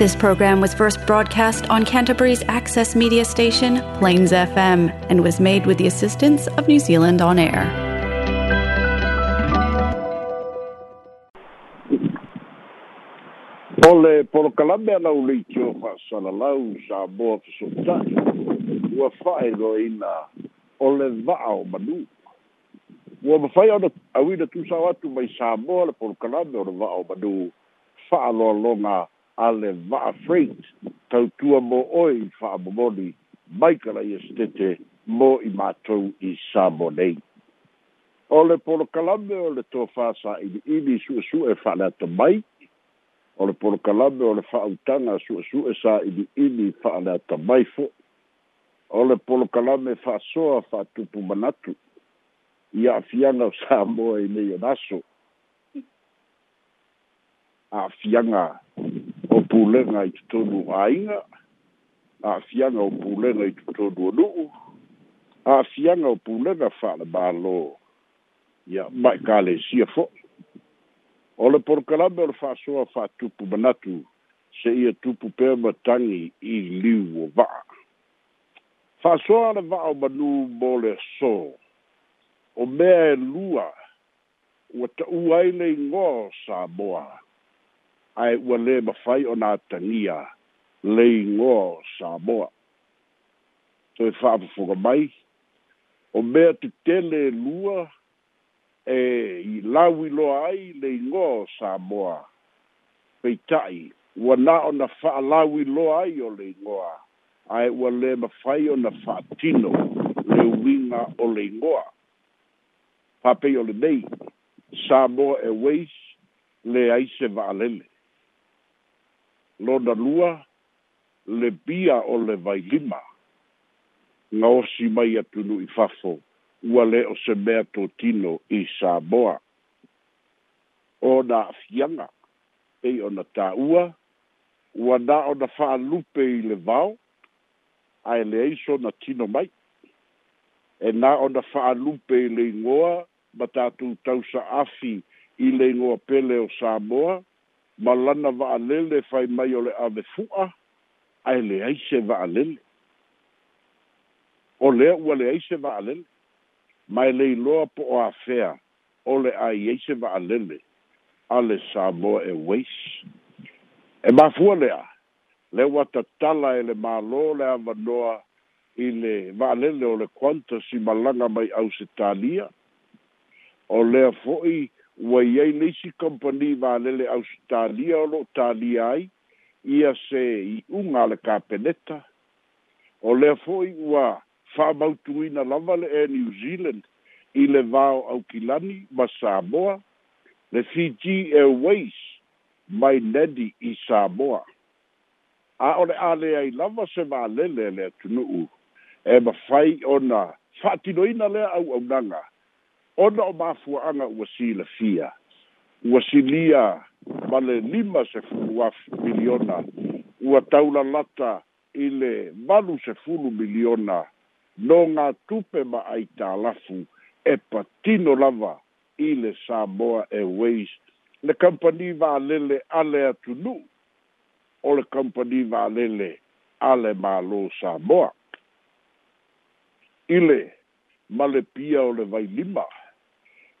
This program was first broadcast on Canterbury's access media station, Plains FM, and was made with the assistance of New Zealand On Air. Ole polokalame ana uleitio fa'asalalau sa moa fesoota'i ua fa'aeloaina o le va'a o manu ua mafai aona auina tusao atu mai sa moa le polokalame o le va'a o manu fa'aaloaloga ale va freight tau tua mo oi fa bomoni mai kala i stete mo i matou i sabonei o le polo kalame o le tofa sa i i ni su su e fa na to mai o le polo kalame o le fa utanga su su e sa i i ni fa na to mai fo o le polo kalame fa so fa tu pu manatu i a fiana sa mo i ne yo naso a fianga pulenga i tutonu ainga, a fianga o pulenga i tutonu o nuu, a fianga o pulenga whaala balo, ia mai kale sia fo. O le porkalame o le whasoa wha tupu manatu, se ia tupu pēma tangi i liu o vaa. Whasoa le vaa o manu mole so, o mea e lua, ua ta uaile i ngō sa moa, ae ua lē mafai o nā tagia leigoa o samoa toe fa'afofoga mai o mea tetele lua e i lawi lauiloa ai leigoa o samoa peita'i ua na ona fa'alauiloa ai o leigoa ae ua lē mafai ona fa'atino le uiga o leigoa fa'apei o le lenei samoa airways le aise va'alele lona lua le pia o le vai lima nga o si mai atu nu i fafo ua le o se mea tō tino i Samoa. O na fianga e o na tā ua ua na o na wha lupe i le vau a e le eiso na tino mai e na o na wha lupe i le ingoa ma tātou tausa afi i le ingoa pele o Samoa ma lana va'alele fai mai o le avefu'a ae leai se va'alele o lea ua leai se va'alele ma e le iloa po o afea o le aiai se va'alele a le samoa e wais e mafua lea le ua tatala e le mālō le avanoa i le va'alele o le kuanta si malaga mai ausitalia o lea fo'i ua i ai leisi kompani valele austalia o loo talia ai ia se i a le kapeneta o lea fo'i ua fa'amautuina lava le air new zealand i le vao aukilani ma samoa le fiji airways mai nedi i samoa a o le aleai lava se valele le atunu'u e mafai ona fa'atinoina lea au aunaga au ona o mafuaaga ua silafia ua silia ma le lima sefulu afi miliona ua taulalata i le valu sefulu miliona no ga tupe ma aitalafu e patino lava i le samoa airways le kampani valele a le atunuu o le kampani valele a le malo samoa i le ma le pia o le vailima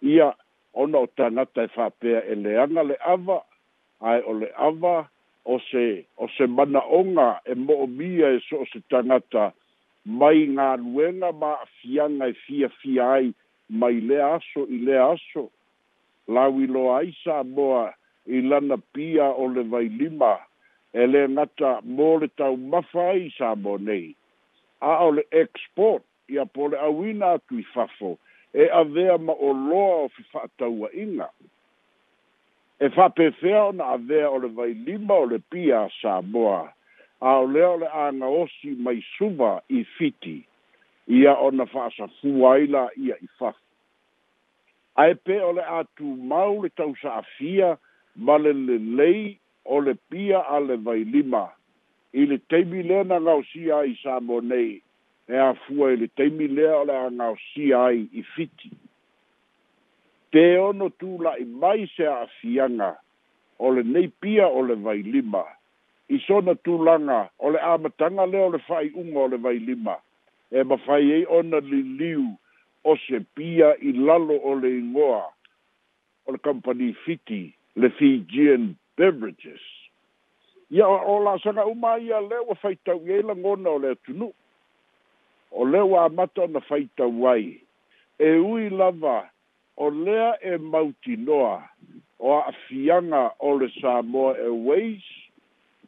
ia ona o tangata e whapea e le anga le awa, ai o le awa, o se, o se mana onga e mo mia e so o se tangata mai ngā ruenga ma a fianga e fia fia ai mai le aso i le aso. Lawi lo aisa moa i lana pia o le vai lima e le ngata mō le tau mawhai sa mō nei. A o le export ia pole awina tui fafo. fafo e avea ma o loa o fi whaataua inga. E whapewhea ona avea o le vai lima o le pia sa moa, a o leo le anga osi mai suva i fiti, ia ona whaasa fuaila ia i whafu. A e pe o le atu mau le tau sa afia, ma le le lei o le pia a le vai lima, i le teimi lena ngausia i sa moa nei, e a i le taimi lea o le agaosia ai i fiti te ono tula'i mai se a'afiaga ole lenei pia o le vailima i sona tulaga o le amataga lea o le fa'ai'uga ole vai lima. e mafai ai ona liu o se pia i lalo ole ingoa ole company fiti le fijian beverages ia o lasaga'uma ia lea ua faitau i ai lagona o le atunu'u o le wa mata na faita wai e ui lava o lea e mauti noa o a fianga o le Samoa Airways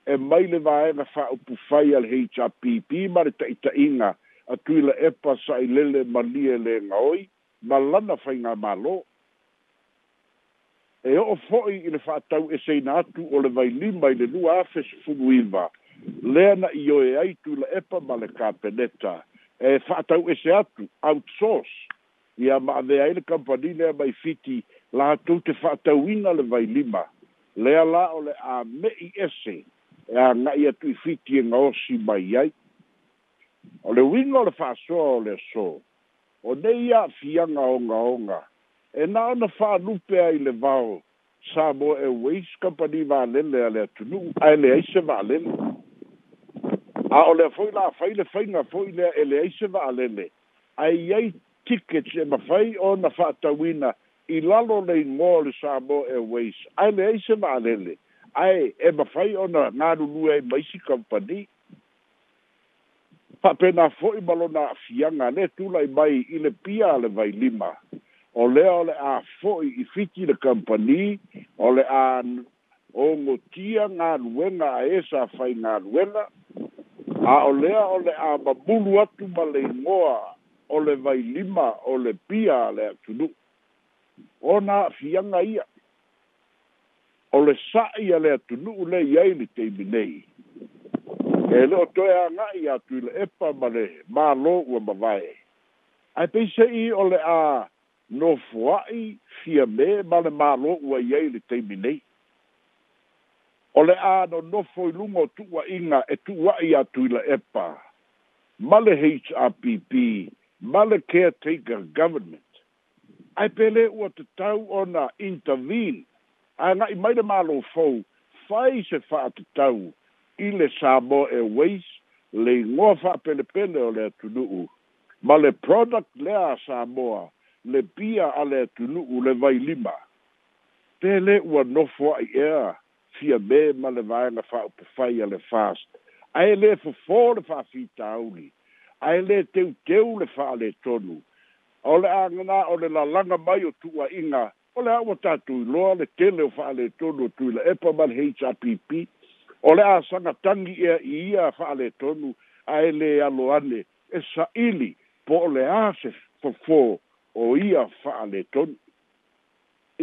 e mai le vae na wha upu fai al HRPP ma le taita inga a tuila epa sa i lele ma e le nga oi ma lana fai ngā malo e o fhoi i le wha atau e sei na atu o le vai lima i le nua afes fungu iwa lea na i oe ai tuila epa ma le kapeneta e e whātau e se atu, outsource, i a ma avea ele kampani lea mai fiti, la atu te whātau ina le vai lima, lea la o le a me i ese, e a ngai atu i fiti e osi mai ai. O le wino le whāsoa o le so, o ne ia fianga o nga o nga, e nā na lupe ai le vau, Samoa Airways kampani vālele a le atunu, a le aise vālele a o le foi la fai le fai na foi le ele ai se va alele ai ai ticket se ma fai o na fa ta wina i lalo le ngol sa bo e ways ai le ai se va alele ai e ma fai o na na lu e mai si company pa pena na foi balo na fianga le tu lai mai i le pia le vai lima o le o le a foi i fiti le company o le a o ngotia ngā ruenga a esa fai ngā ruenga a olea ole a mabulu atu ma le ingoa o le vailima o le pia a le ona afiaga ia o le sa'i a le atunuu lei ai li e leo toe aga'i atu i le epa ma le mālō ua mavae ae peise'i o le a nofoa'i fia me ma le mālō ua i ai li o le a no nofo i lungo tuwa inga e tuwa i atu i la epa. Male HRPP, male caretaker government. Ai pele ua te tau ona intervene. Ai ngai maile malo fau, fai se faa te tau i le sabo e weis le ngoa faa pele pele o le atunuu. Male product lea Samoa, le pia ale atunuu le vai lima. Pele ua nofo ai ea fia me ma le vaega faupufai a le fast ae lē fofō le faafitauli ele lē teuteu le faalētonu o le agana ole le lalaga mai o tua inga ole a ua tatou iloa le tele o faalētonu o tuila epa ma le hpp o le a sagatagi ea i ia faalētonu ae lē alo ane e saʻili po o le a se fofō o ia faalētonu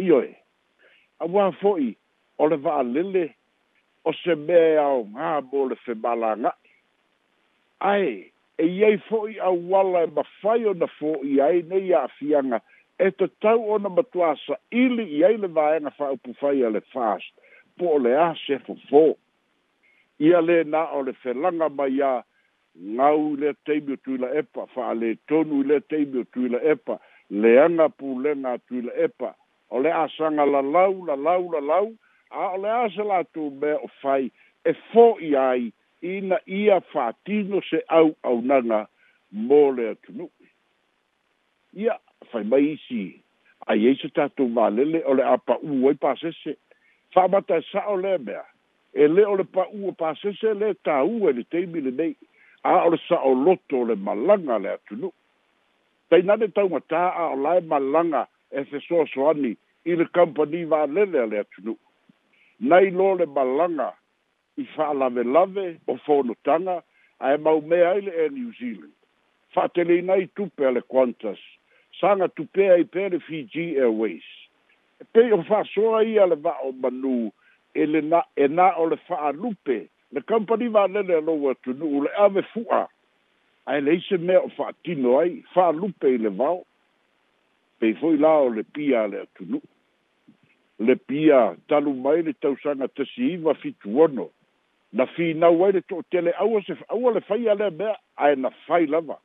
ioe auā fo'i o le va'alele o se mea e aogā mo le femalaga'i ae e iai fo'i auala e mafai ona fo'i ai nei a'afiaga e tatau ona matuāsa'ili i ai le vaega fa'aupufai a le fast po o le a se fofō ia lē na o le felaga mai ā ngau le teimi o tuila epa, wha le tonu le teimi o tuila epa, le anga pū le ngā tuila epa, o le asanga la lau, la lau, la lau, aole ase latou mea o fai e fo'i ai ina ia fatino se au aunaga mo le atunu'i ia fai mai isi ai ai se tatou valele o le a pa'u ai pasese fa'amata e sa'o lea mea e lē o le pa'u o pasese lē tāu e le teimi lenei a o le sa'o loto o le malaga le atunu'i tainane taugatā a o lae malaga e fesoasoani i le kampani valele a le atunu'i nai lo le malaga i fa'alavelave o fonotaga ae maumea ai le air new zealand fa'ateleina i tupe a le quantas saga tupea i pea le fiji airways e pei o fa'asoa ia le va'o manū e lena e na o le fa'alupe le kampani valele alou atunu'u le ave fu'a ae le ise mea o fa'atino ai fa'alupe i le vao pei fo'i la o le pia a le atunu'u le pia talu mai le tausaga tasi iva fituono na finau ai le tele aua se aua le fai a lea mea ae na fai lava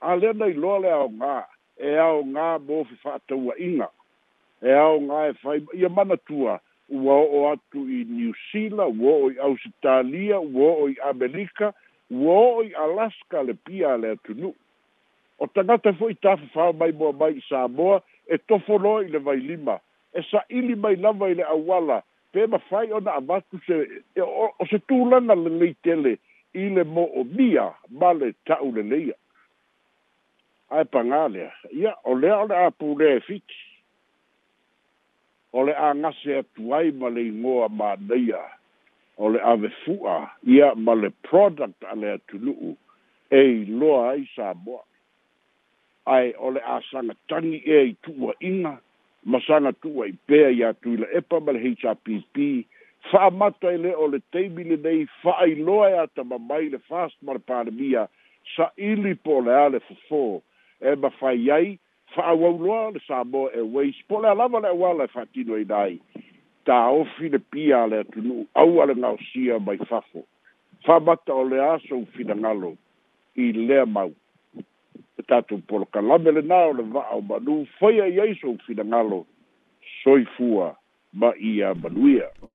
a lea na iloa le aogā e aogā mo fefaatauaʻiga e aogā e fai ia manatua ua oo atu i new sela ua oo i ausitalia ua oo i amerika ua oo i alaska le pia le atunuu o tagata fo'i tafafao mai moa mai i sa moa e tofoloa i le vai lima e sa'ili mai lava i le auala pe mafai ona avatu se e o se tulaga lelei tele i le mo'omia ma le ta'u leleia ae pagā lea ia o lea o le a pulē e fiti o le agase atu ai ma le igoa manaia o le avefu'a ia ma le product a le atunu'u e iloa ai sa moa Ai, o le a sagatagi ē e i tu'uaʻiga masana tua i pea ia tuila epa ma le hpp fa'amata i lea o le taimi lenei fa'ailoa e atamamai le fast ma le palemia sa'ili po o lea le fofō e mafai ai fa'auauloa le samo e wais po le a lava le auala e fa'atinoina ai taofi le pia a le atunu'u au a le gaosia mai fafo fa'amata o lea soufinagalo i lea mau e tatou polokalame lenā o le va'ao manū faia i ai sou finagalo soifua ma ia manuia